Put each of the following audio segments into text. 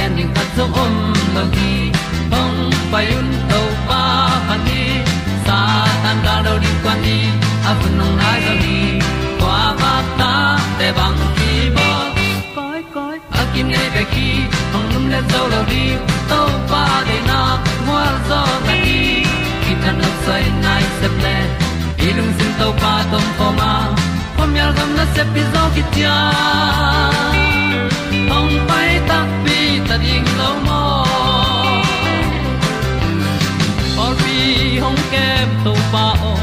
gen ding khat zo om lo gi hong pai un to pa pa ni sa tan da do di kwan ni a bu nong nai zo ni kwa ba ta te bang ki bo koi koi a kim nei be ki hong lum le zo lo di to pa de na mo zo ta ni ki tan no sai nai se ple ilung sin to pa tom ko ma. Pom yal gam na se pi zo ki tia hong pai ta ta ding lo mo or bi hong kem to pa o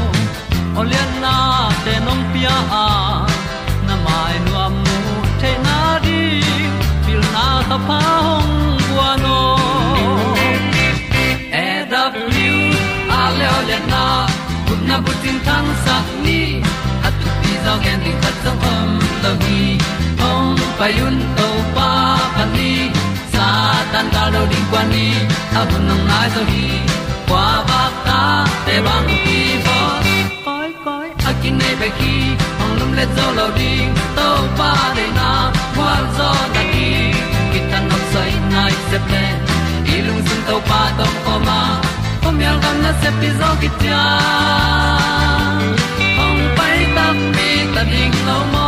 olian na te nong pia a na mai nu am mu na di pil na ta pa hong bua no e da blue a le olian na kun na bu tin tan sa ni at tu pi zo gen di khat zo om lo gi hong pa yun to pa pa ni tan cao do đi qua đi, ta bu nang mai zo gi qua ba ta te bang ki bo koi koi a kin nei be ki ong lum le zo lo di to pa de na kwa zo ta ki ki tan nok sai nai se ple i lung sun to pa tom ko ma. Ko myal gam na se pi zo ki tia ong pai ta mi ta ding lo mo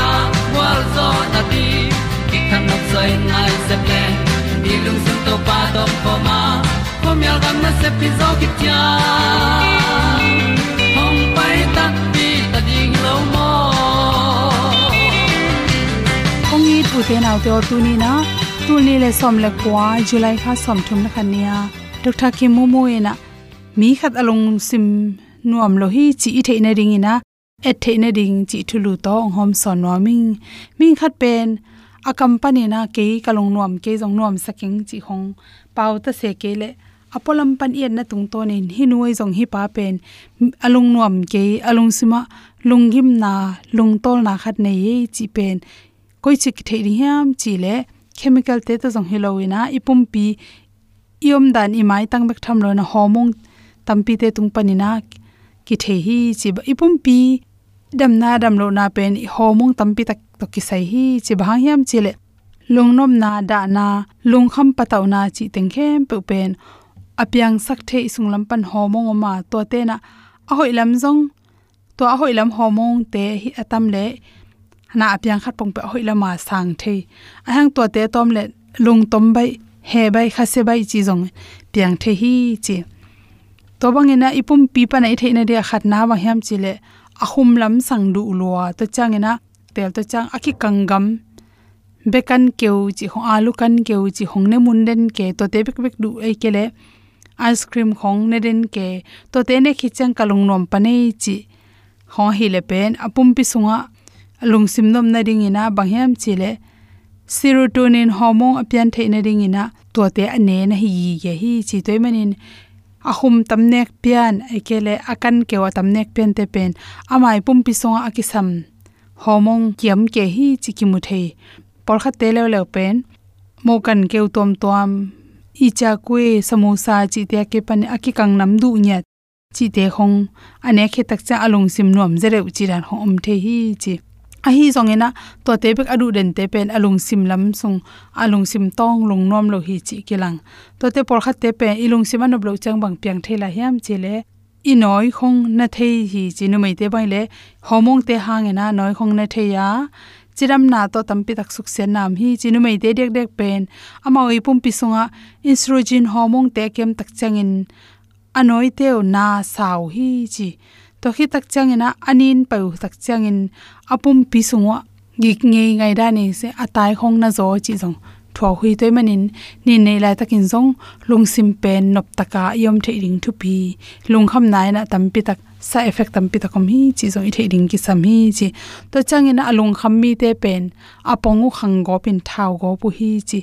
zo na ti ki kan nok sai nai se ple ni lung sun to pa do ko ma. Ko myal gam na se pi zo ki tia hong pai ta pi ta ding lo mo ong i tu te nau te tu ni na tu ni le som le kwa july kha som thum na khan nia dr kim mo mo ena mi khat along sim nuam lo hi chi i the na ring et the ding chi thulu to hom son no ming khat pen, a company na ke kalong nuam ke jong nuam saking chi hong pau ta se ke le apolam pan yen na tung ton in hi nuai jong hi pa pen alung nuam ke alung sima lungim na, lung na khat nei ye chi pen, koi chi ki thei hiam chi le, chemical te to jong hiloina ipum pi iom dan i tang bek tham lo na hormone tampi te tung panina ki the hi chi ipum pi dam na dam lo na pen hormone tampi tak to ki sai hi chi ba hiam chi le. Lungnom na da na lungkham pataw na chi teng khem pe pen apyang sak the isung lam pan hormone ma to te na. A hoi lam zong to a hoi lam hormone te hi atam le. Na apyang khat pong pe hoi lama sang the. A hang to te tom le, lung tom bai, he bai kha se bai chi zong piang the hi chi. To bang ina ipum pi pa nai the na dia khat na wa hiam chi le ahum lam sang du lua to changena tel to chang akhi kangam. Bekan keu chi ho alu kan keu chi hong ne mun den ke. To te bek bek du ai kele ice cream khong ne den ke. To te ne khichang kalung nom pane chi. Ho hi le pen, apum pi sunga. Lung sim nom na ding ina bangyam chi le. Serotonin hormone apian theina ding ina. To te ane na hi ye hi chi toy manin ahum tamnek pian, ekele akan kewa tamnek pian te pen amai pum pi songa akisam. Homong kiam ke hi chikimu thei por kha te le pen mokan keu tom tom icha kwe samosa chi te ke pan akikang nam du nya chi te hong. Ane khe tak cha alung sim nom zere uchi ran hom the hi chi a hi zongena to te bek adu den te pen alung sim lam sung alung sim tong lung nom lo hi chi kilang. To te por kha te pe ilung sim an blo chang bang piang thela hiam chile i noi khong na thei hi chi nu mai te bai le. Homong te hangena noi khong na thei ya. Chiram na to tampi tak suk sen nam hi chinu mai te dek dek pen. Ama oi pum pi sunga estrogen hormone te kem tak changin anoi teo na saw hi chi to khi tak chang ina anin pau tak chang in apum pi sunga gi nge ngai da ni se atai khong na zo chi zong. Thwa hui toy manin, ni nei lai takin zong, lung sim pen nop taka yom the ring thu pi. Lung kham nai na tam pi tak, sa effect tam pi ta kom hi chi zong i the ring ki sam hi chi. To chang ina alung kham mi te pen apongu khang go pin thau go pu hi chi.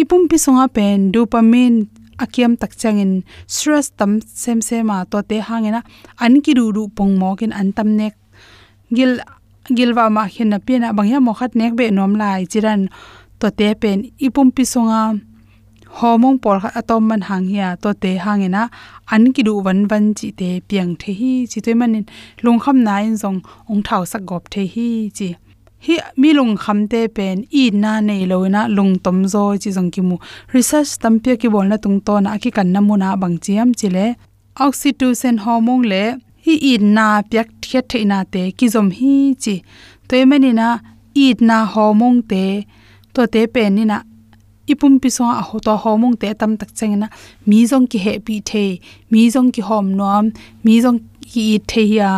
Ipum pi sunga pen dopamine akiam tak changin stress tam sem sema to te hangena, an ki ru ru pong mo kin an tam nek, gil gilwa ma hin na pina bangya mo khat nek be nom lai chiran to te pen ipum pi songa homong por kha atom man hang hiya to te hangena, an ki du wan wan chi te piang the hi chi toy manin lung kham na in zong ong thau sak gop the hi chi hi, mi lung kham te pen, i na nei lo na lung tom zo chi jong ki mu. Research tam pe ki bol na tung to na ki kan na mu na bang chiam chi le. Oxytocin hormone le, hi, i na pyak thiệt na te ki zom hi chi. Toy manina i na hormone te, to te pen ni na ipum pi so a ho to homong te tam tak chengna mi jong ki he pi the mi jong ki hom nom mi jong ki i the ya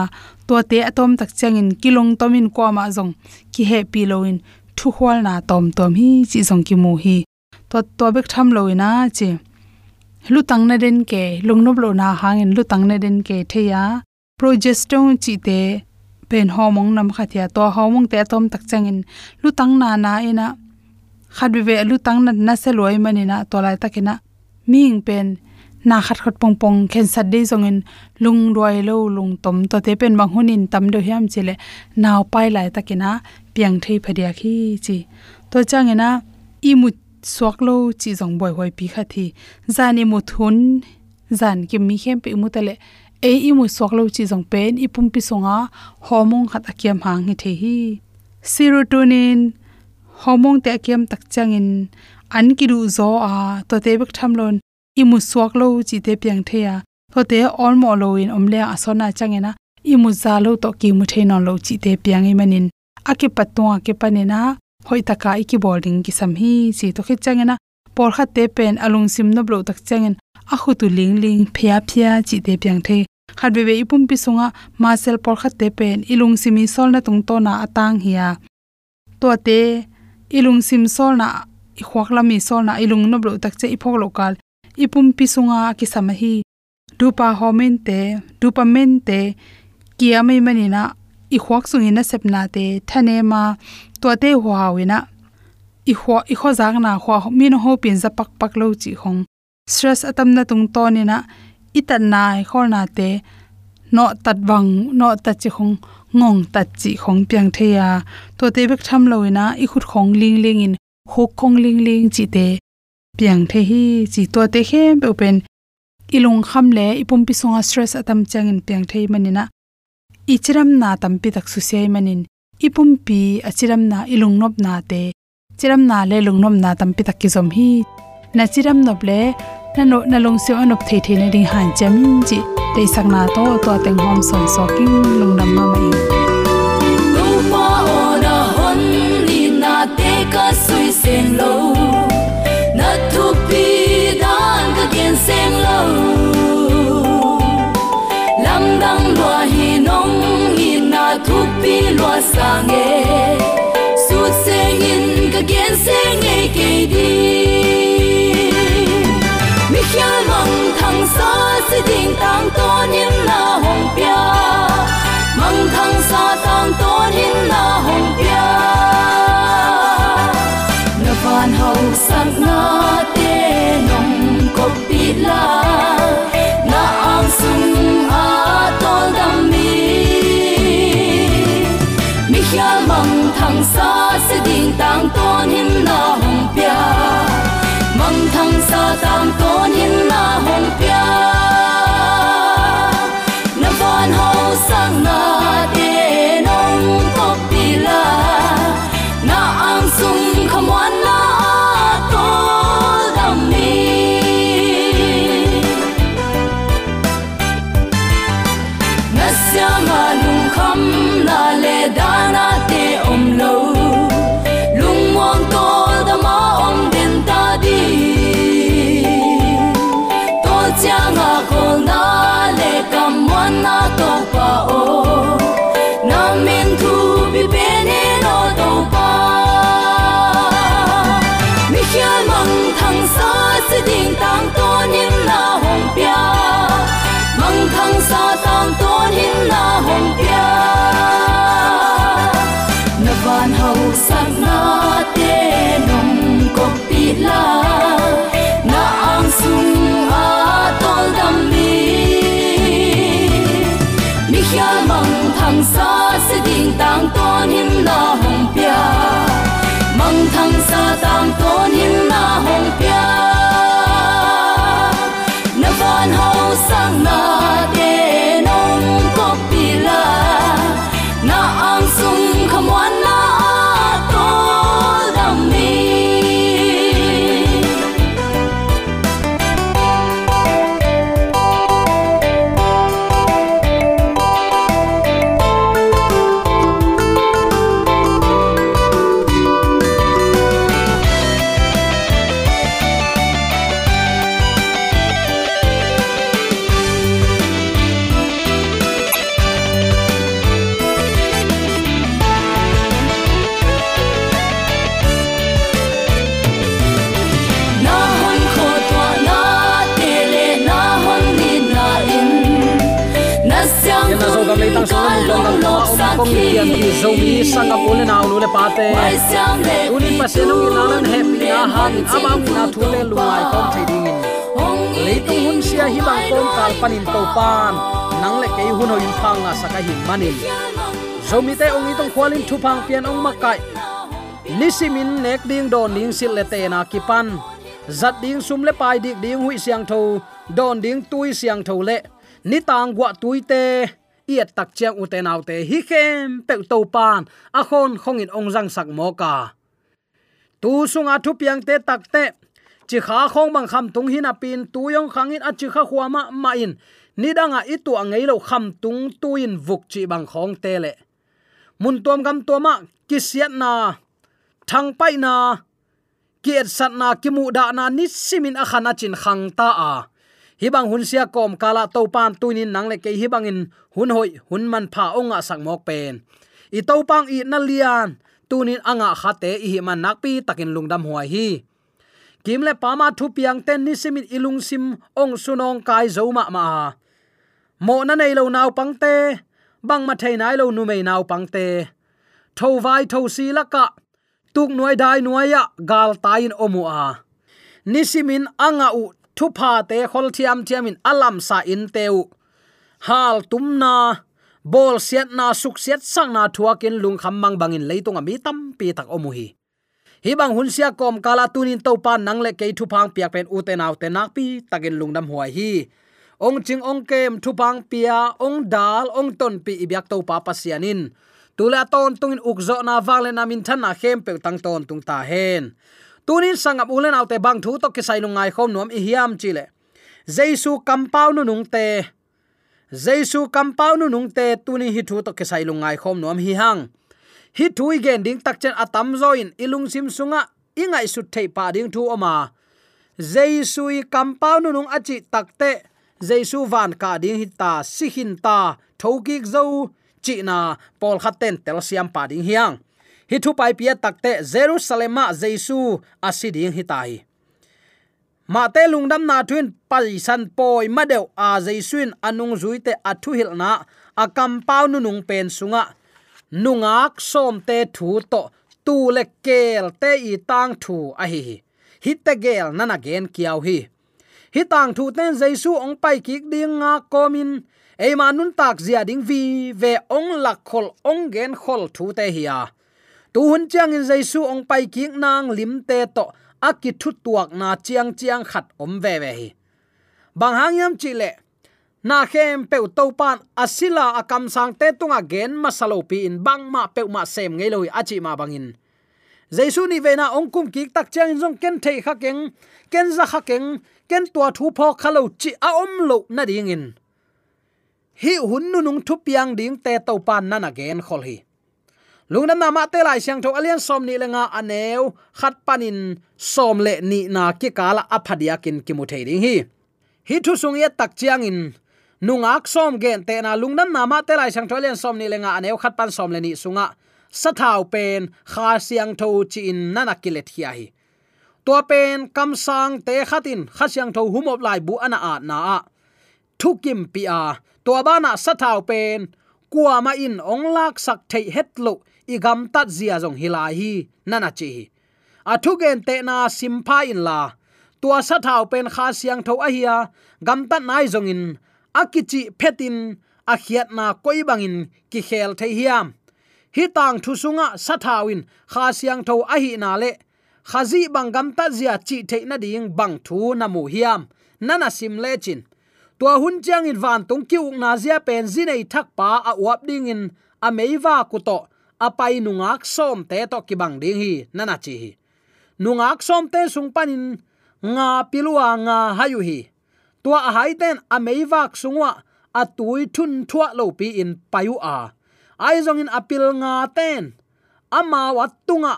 to te atom tak chengin kilong tomin ko ma jong ki he pi loin thu hwal na tom tom hi chi jong ki mu hi. To to bek tham loina chi. Lu tang na den ke, lung nob lo na hangin lu tang na den ke the ya. Progesterone chi te pen homong nam khathia to homong te tom tak changin lu tang na na ina khat be lu tang na na se loi mani na to lai takina ming pen na khat khat pong pong khen sat de zongin lung roi lo lung tom to te pen bang hunin tam do hiam chile naw pai lai takina piang thei phadia khi chi. To changena i mu swak lo chi jong boy hoi pi kha thi. Zani mu thun zan e ki mi khem pe mu tale e i mu swak lo chi jong pen i pum pi songa hormone khat akiam hang hi the hi. Serotonin homong te kem tak changin an kiru zo a to te bek tham lon imu suak lo chi te piang the ya to te all mo lo in omle a sona changena. Imu mu za lo to ki mu the no lo chi te piang i manin ake patwa ke panena. Hoi taka i ki boarding ki sam hi chi to khit changena. Por kha te pen alung sim no blo tak changin a khu tu ling ling phya phya chi te piang the. Khat be be ipum pi sunga ma sel por kha te pen ilung simi sol na tung to na atang hiya. To te ilung sim sol na i khwak lami sol na ilung no blo tak che i phok lokal ipum pisunga ki samahi dupa homen te dopamine te kia mai mani na i khwak sungi na sepna te thane ma to te huawina. I khwa i kho jang na khwa min ho pin za pak pak lo chi khong stress atam na tung to ni na itan na khol na te no tat wang no ta chi khong ngong tat chi khong piang theya to te bek tham loina i khut khong ling ling in khok khong ling ling chi te piang the hi chi to te khem pe pen ilung kham le, ipum pi songa stress atam changin piang thei manina ichiram na tampi tak su sei manin. Ipum pi achiram na ilung nop na te. Chiram na le lung nom na tampi tak ki zom hi. Na chiram nop le, na no, na long se anop thei thei na ding han chamin chi. Te sakna to to teng hom son so lung nam ma mai. Lu pa ona hon ni na te ka sui sen lo. Thuốc bi loa xa nghe suốt xe nhìn cả ghen xe nghe kề đi. Mi khía mong thằng xa sẽ tình tăng to nhưng là hồng bia, mong thằng xa tăng to nhưng Con hin na hong pia mong thang sa tam con hin ko saka hin manin zo mi te ong itong khwalin thu phang pian ong makai. Nisimin nek ding don ning sil le te na ki pan. Zat ding sum le pai dik ding hui siang tho don ding tui siang tho le. Ni tang gwa tui te iet tak chiang u te nau te hi khem pe to pan a khon khong in ong jang sak mo ka. Tu sunga thu piang te tak te chi kha khong bang kham tung hin a pin tu yong khang in a chi kha khwa ma ma in ni danga i tu lo kham tung tuin vuk chi bang khong tele mun tom gam to kisiat na, thang pai na kiet sat na kimu da na, ni simin a khana chin khang ta a. Hibang hun sia kom kala to pan tuinin nang le ke hibang in hun hoi, hun man pha onga sak mok pen. I to pang i na lian tunin anga khate i hi man nakpi takin lungdam huai hi. Kimle pama thu piang ten, ni simin ilung sim ong sunong kai zoma ma mo na nei lo naw pangte bang ma thei nai lo nu mei naw pangte tho vai tho si laka tuk nuai dai nuai ya gal tain omu a nisimin anga u, thu pha te khol thiam thiamin alam sa in teu hal tumna bol siat na, suk siat sang na thuakin lung kham mang bangin leitung ami tam pi tak omu hi. Hi bang hun sia kom kala tunin to pan nang le ke thu phang piak pen u te naw te nak pi takin lungdam huai hi ong ching ong kem thu pang pia, ong dal, ong ton pi ibyak to pa pasianin tula ton tungin ukzo na wangle na min than na khem pe tang ton tung ta hen. Tunin sangap ulen autte bang thu to kisai lungai khom nom i hiam chile jaisu compound nu nung te. Jaisu compound nu nung te tuni hi thu to kisai lungai khom nom hi hang. Hi thui gen ding tak chen atam zoin ilung sim sunga ingai su thei pa ding thu oma. Jesu i kampau nu nung achi takte jesu van ka ding hi ta si hin ta thokik zo chi na pol khaten tel siam pa ding hiang. Hi thu pai pia takte jerusalem ma jesu asiding hi tai. Ma te lungdam na thuin pai san poi ma deu a jesuin anung zuite athu hil na akam pau nu nung pen sunga. Nungak som te thu to tu le kel te i tang thu a hi hi. Te gel nana gen kiau hi hi tang thu ten jaisu ong pai ki ding nga komin. Eima nun tak zia ding vi ve ong lak khol ong gen khol thu te hiya tu hun chiang in jaisu ong pai ki nang lim te to aki thu tuak na chiang chiang khat om ve ve hi. Bang hang yam chi le, na khem pe to pan asila akam sang te tunga gen masalo pi in bang ma pe ma sem ngei loi achi ma bangin jaisu ni vena ong kum ki tak chang jong ken thei kha keng, ken za kha keng ken tua thu pho khalo chi a om lo na ding in hi hun nu nung thu piang ding te to pan na na gen khol hi lungnam na ma te lai siang tho alian som ni lenga aneu khat panin som le ni na ki kala aphadia kin ki mu thei ding hi hi thu sung ye tak chiang in nungak som gen te na lungnam na ma te lai siang tho alian som ni lenga aneu khat pan som le ni sunga sa thau pen kha siang tho chi in nana kilet hi hi tua pen kam sang te khatin, khasyang tho humop lai bu ana a na a. Thukim pi a, tua bana sathau pen. Kwa ma in ong lak sak thei het lo, i gam tat zia jong hilai hi nana chi a thugen te na simpha in la. Tua sa thau pen kha siang tho a hiya gam tat nai jong in. Akichi phetin a khiat na koi bangin ki khel thei hiam. Hi tang thu sunga sa thawin kha siang tho a hi na le khazi bangam ta zia chi the na ding bang thu na mu hiam. Nana sim le chin. Tua hun chang in van tung ki uk na zia pen zi nei thak pa a wap ding in a meiwa ku to. A pai nungak som te to ki bang ding hi. Nana chi hi. Nungak som te sung panin nga pilua nga hayu hi. Tua a hai ten a meiwak sungwa a tui thun thua lo pi in payu a. Ai zong in apil nga ten. Ama wat tunga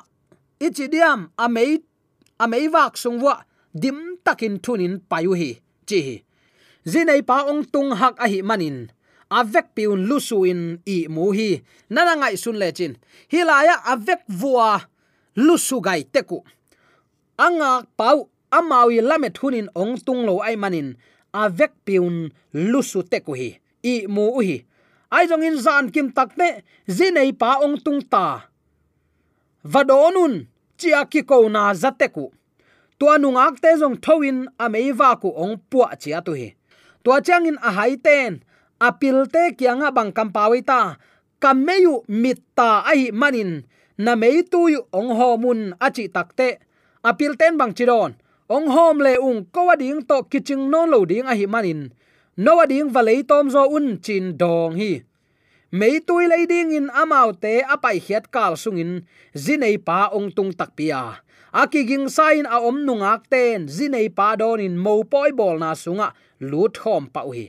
ichidiam amei amei wak sungwa dim takin thunin payu hi, chi hi. Zinei pa ong tung hak a hi manin. Avek piun lusuin i mu hi. Nana ngai sun le chin. Hilaya avek vua lusu gai teku anga pau amawi lamet hunin ong tung lo ai manin. Avek piun lusu teku hi. I mu hi. Ai jong in zan kim takte zinei pa ong tung ta vadonun, chia ki ko na zateku. Tua nungak te jong thowin ameiwa ku ong puwa chia tu hi. Tua changin a hai ten apil te kyanga bang kam pawi ta. Kameyu mitta ai manin, na mei tu yu ong homun achi takte apil ten bang chiron ong hom le ung ko ding to kiching non lo ding a hi manin. No ding valei tom zo un chin dong hi mei tui lei ding in amau te apai hiat kal sungin zinei pa ong tung tak pia aki ging sain a om nungak ten zinei pa don in mo poi bol na sunga lut khom pa hi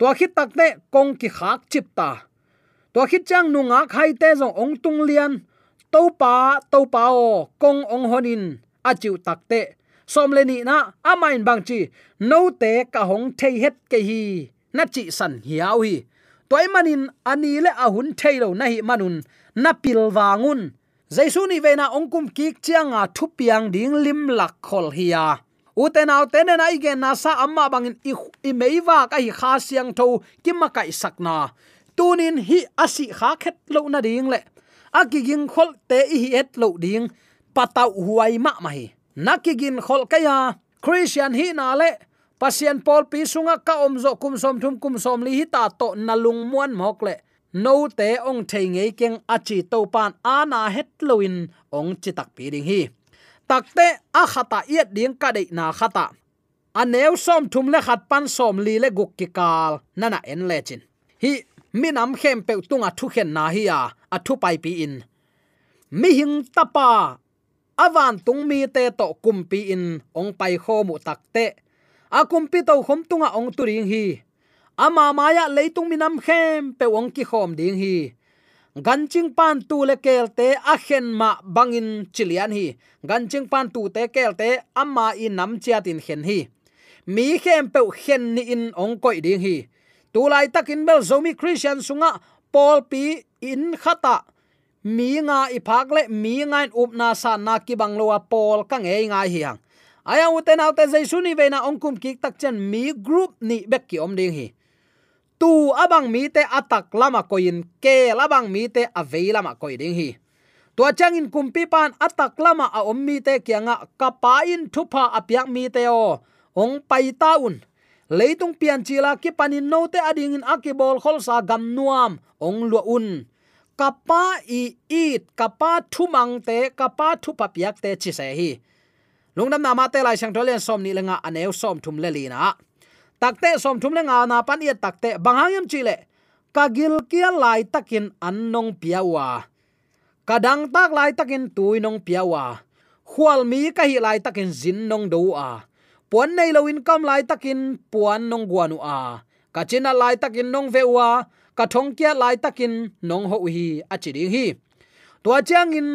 to khit tak te kong ki khak chip ta. To khit chang ác hai te zong ong tung lian to pa to pa o kong ong honin a chiu tak te som le ni na amain bang chi. No te ka hong thei het ke hi na chi san hiao hi toy manin ani le ahun thailo na hi manun na pil wangun. Jaisu ni veina ongkum kik chianga thupiang ding lim lak khol hiya. Uten aw ten na igen na sa amma bangin i, i meiwa ka hi kha siang tho kimma kai sakna tunin hi asi kha khet lo na ding le. Akiging khol te hi et lo ding patau huai ma mai nakigin khol kaya christian hi na le pasian pol pi sunga ka om zo kum som thum kum som li hi ta to nalung muan mok le. No te ong thei ngei keng achi to pan ana het loin ong chi tak pi ding hi. Takte a khata yet ding ka dei na khata. Aneu som thum le khat pan som li le guk ki kal. Nana en lechin hi minam khem pe tunga thu khen na hi ya a thu pai pi in. Mi hing tapa. Awan tung mi te to kumpi in. Ong pai kho mu takte akumpi to khom tunga ong turing hi. Ama maya leitung minam khem pe ong ki khom ding hi. Ganching pan tu le kelte a khen ma bangin chilian hi. Ganching pan tu te kelte ama i nam chia tin khen hi. Mi khem pe khen ni in ong koi ding hi. Tu lai takin bel zomi christian sunga, paul pi in khata. Mi nga i phak le, mi nga up na sa na ki bang lo pol ka nge nga hiang aya uten autte jaisu ni veina na ongkum ki tak chen mi group ni bek ki om ding hi. Tu abang mi te atak lama koin ke labang mi te avei lama koi ding hi. Tua chang in kumpi pan atak lama a om mi te kianga kapa in thupa apyak mi te o. Ong pai taun leitung pian chila ki panin no te ading in akibol kholsa gam nuam. Ong luun kapa i it kapa thumang te kapa thu papiak te chi se hi lungdam na ma te lai sang tolen som ni lenga aneu som thum le li na takte som thum le nga na pan ye takte bangayam chile kagil kia lai takin annong piawa kadang tak lai takin tuinong piawa khwal mi ka hi lai takin zin nong do a puan nei lo income lai takin puan nong guanu a ka china lai takin nong vewa ka thong kia lai takin nong ho hi achiri hi tua chiang in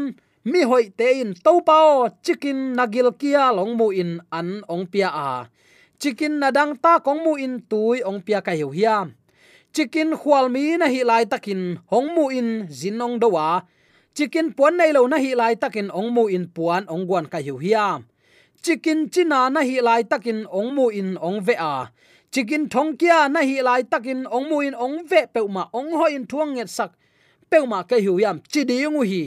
mi hoi te in to pao chicken nagil kia long mu in an ong pia a. Chicken nadang ta kong mu in tui ong pia ka hiu hiam chicken khwal mi na hi lai takin hong mu in zinong dowa chicken puan nei lo na hi lai takin ong mu in puan ong guan ka hiu hiam chicken china na hi lai takin ong mu in ong ve a. Chicken thong kia na hi lai takin ong mu in ong ve pe ma ong ho in thuang nget sak pe ma ka hiu yam chi di ngu hi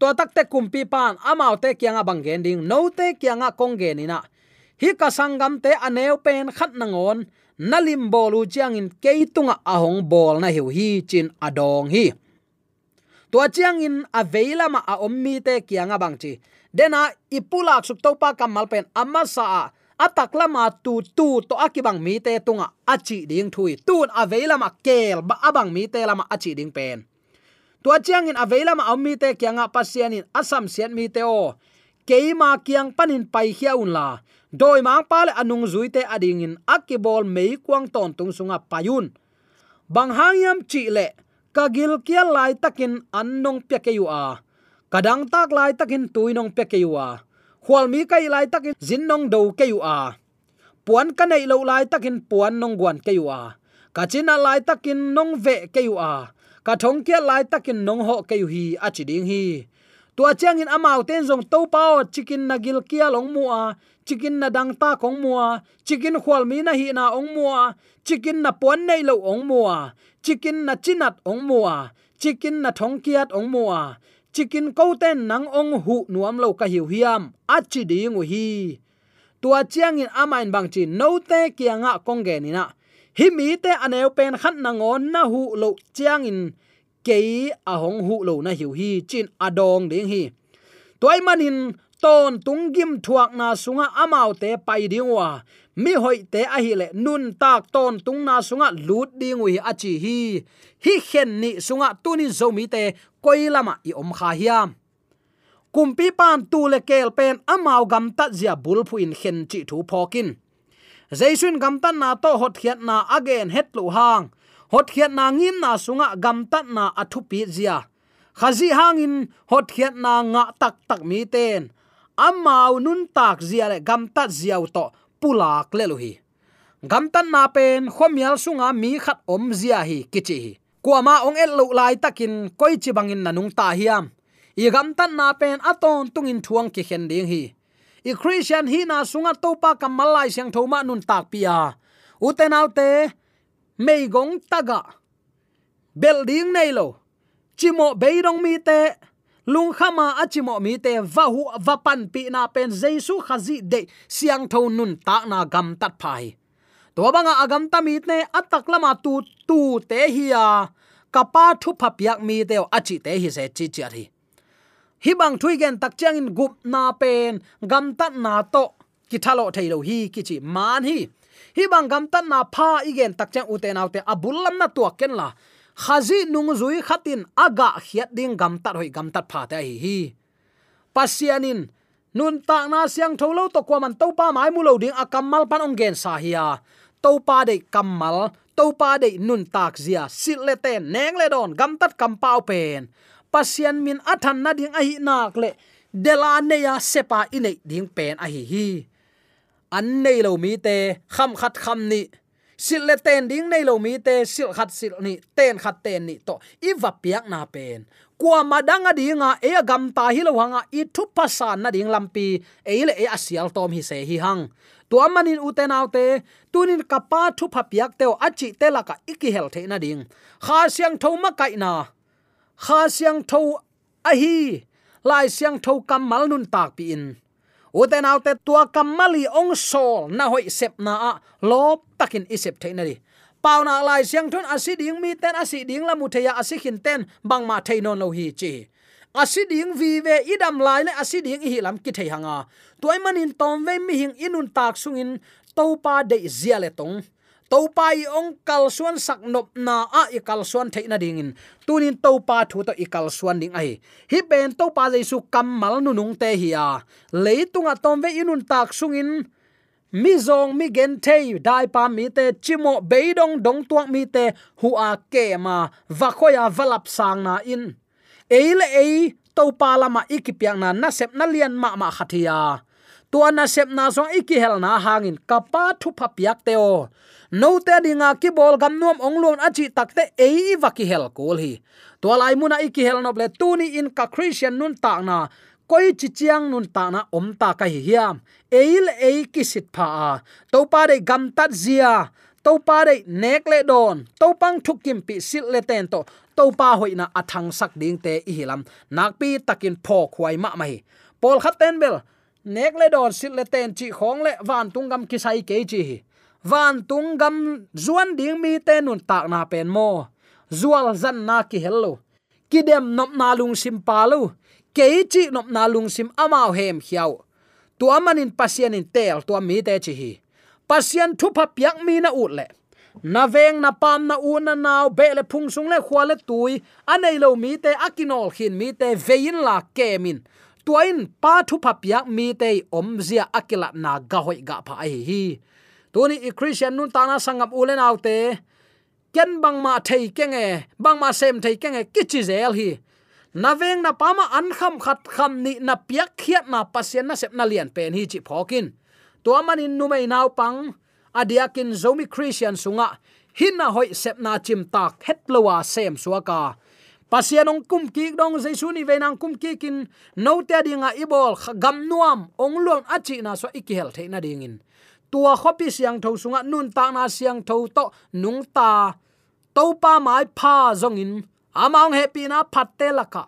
to tak te kumpi pan amau te kyanga bangen ding no te kyanga kongge ni na hi ka sangam te aneu pen khat nangon nalim bolu chiang in keitunga ahong bol na hiu hi chin adong hi to chiang in aveila ma a ommi te kyanga bangchi dena ipulak suk topa kamal pen amma sa atak lama tu tu to akibang mi te tunga achi ding thui tun aveila ma kel ba abang mi te lama achi ding pen tua chiang in avela ma ammi te kyanga ah pasian in asam sian mi te o keima kyang panin pai hiaun la. Doi mang pale anung zuite ading in akibol mei kwang ton tung sunga payun bang hangyam chi le kagil kia lai takin annong pe ke yu a. Kadang tak lai takin tuinong pe ke yu a. Khwal mi kai lai takin zinnong do ke yu a. Puan ka nei lo lai takin puan nong guan ke yu a. Kachina lai takin nong ve ke yu a ka thong kia lai takin nong ho ke yu hi, a chi ding hi. Tua chiang in amau ten zong to pao, chicken na gil kia long mua, chicken na dang ta kong mua, chicken khwal mi na hi na ong mua, chicken na puan nei lo ong mua, chicken na chinat ong mua, chicken na thong kiat ong mua, chicken ko ten nang ong hu nuam lo ka hiu hiam achi ding u hi. Tua chiang in amain bang chi no te kia nga kong ge ni na hi mi te aneu pen khat na ngon na hu lo chiang in ke a hong hu lo na hiu hi chin adong ding hi. Toy manin ton tungim thuak na sunga amau te pai dingwa mi hoi te a hi le nun tak ton tung na sunga lut ding wi achi hi. Hi khen ni sunga tuni zo mi te koilama i om kha hiam. Kumpi pan tu le kel pen amau gam ta zia bul phu in khen chi thu phokin jaisun gamtan na to hot khiat na again het lu hang. Hot khiat na ngim na sunga gamta na athu pi zia. Khazi hangin hot khiat na nga tak tak mi ten. Amau nun tak zia le gamta ziaw to pulak le lu hi. Gam tan na pen khomial sunga mi khat om zia hi, kichi hi. Kuama ong el lo lai takin koi chi bangin nanung ta hiam. I gam tan na pen aton tungin thuang ki khen ding hi i christian hi na sunga topa kamalai siang thoma nun tak pia. Uten autte mei gong taga. Building nei lo. Chimo beirong mi te, lung khama achimo mi te, vahu vapan pi na pen jesu khazi de siang tho nun tak na gam tat phai. To banga agam ta mi ne atak lama tu tu te hiya kapa thu phapyak mi te achi te hi se chi chi hi hibang thui gen tak chang in gup na pen, gam tat na to. Ki thalo thailo hi, ki chi man hi. Hibang gam tat na pha igen tak chang uten autte abul lam na to ken la. Khazi nung zui khatin aga hiat ding gam tat hoi, gam tat pha ta hi hi. Pasianin nun ta na siang tholo to kwa man to pa mai mu lo ding akamal pan ong gen sa hiya to pa de kamal to pa de nun tak zia sil le neng le don, gam tat kam pau pen pasian min athan na ding ahi nak le. Dela ne ya sepa inei ding pen ahi hi. An nei lo mi te, kham khat kham ni. Sil le ten ding nei lo mi te, sil khat sil ni, ten khat ten ni to. I va piak na pen. Kwa madanga dinga e gam ta hi lo hanga i thu pasan na ding lampi e le e asial tom hi se hi hang. To amanin uten autte tunin kapa thu phapiak teo achi telaka iki hel the na ding. Kha siang thoma kai na kha siang tho a hi, lai siang tho kam mal nun tak pi in. Uten autte tua kamali ong sol na hoi sep na a, lop takin isep the na di. Pau na lai siang thun asi ding mi ten asi ding la mu theya asi khin ten, bang ma theinon lo hi chi. Asi ding vi ve idam lai le asi ding hi lam ki thei hanga. Toy manin tom ve mi hing inun tak sungin topa de zia le tong to pa ong kal suan sak nop na a i kal suan thei na tunin to pa thu to i kal suan ding ai hi pen to pa jaisu kam mal nu nung te hi a. Leitunga tom ve inun tak sungin. Mi zong mi gen thei, dai pa mi te, chimo beidong dong tuak mi te hu a ke ma, va khoya valap sang na in. Eile ei to pa lama ikipiang na na sep na lian ma ma khathia tua na sep na song iki hel na hangin. Kapa thu pha piak teo no te dinga ki bol gam nuam ong lon achi takte ei va ki hel kol hi. Tua lai muna iki hel no ble tuni in ka christian nun ta na. Koi chi chiang nun ta na om ta ka hi hiam. Eil ei ki sit pha a. To pa de gam tat zia. To pa de nek le don. To pang thuk kim pi sil le ten to. To pa hoina athang sak ding te i hilam. Nak pi takin pho khwai ma mai pol khat ten bel nek le don sit le ten chi khong le van tung gam ki sai ke chi van tung gam zuan ding mi te nun tak na pen mo zual zan na ki hello kidem nop na lung sim pa lu ke chi nop na lung sim amao hem hiao tu amanin pasien in tel tu mi te chi hi. Pasien thu pa piak mi na ut le na veng na pam na u na naw be le phung sung le khwa le tui. Anei lo mi te akinol khin mi te vein la kemin tuain pa thu pha piak mi te om zia akila na ga hoi ga pha ai hi. Tuni i christian nun ta na sangam ulen autte ken bang ma thei kenge, bang ma sem thei kenge kichi zel hi. Na veng na pama an kham khat kham ni na piak khiat na pasien na sep na lian pen hi chi phokin. To manin nu mai naw pang adiakin zomi christian sunga hinna hoi sep na chim tak het lowa sem suaka pasianong kum ki dong jaisu ni venang kum ki kin no te dinga ibol gam nuam ong lon achi na so ikihel theina dingin tua khopi siang tho sunga nun ta na siang tho to nung ta to pa mai pha zongin amang happy na phatte laka.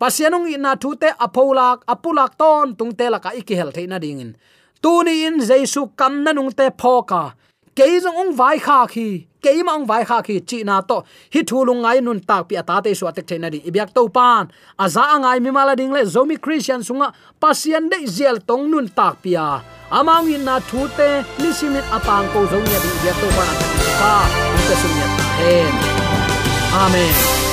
Pasianung ina thu te apolak apulak ton tung te laka ikihel theina dingin tuni in. Jesu kam na nung te phoka keizong ong vai kha khi keima ong vai kha khi chi na to. Hi thulung ngai nun tak pi ata te su atek thena ibyak to pan. Aza angai mi mala ding le zomi christian sunga pasian de zel tong nun tak pia. Amang in na thu te lisimit apang ko zong ya di. Ibyak to pan. Ta ta sum ya. Amen.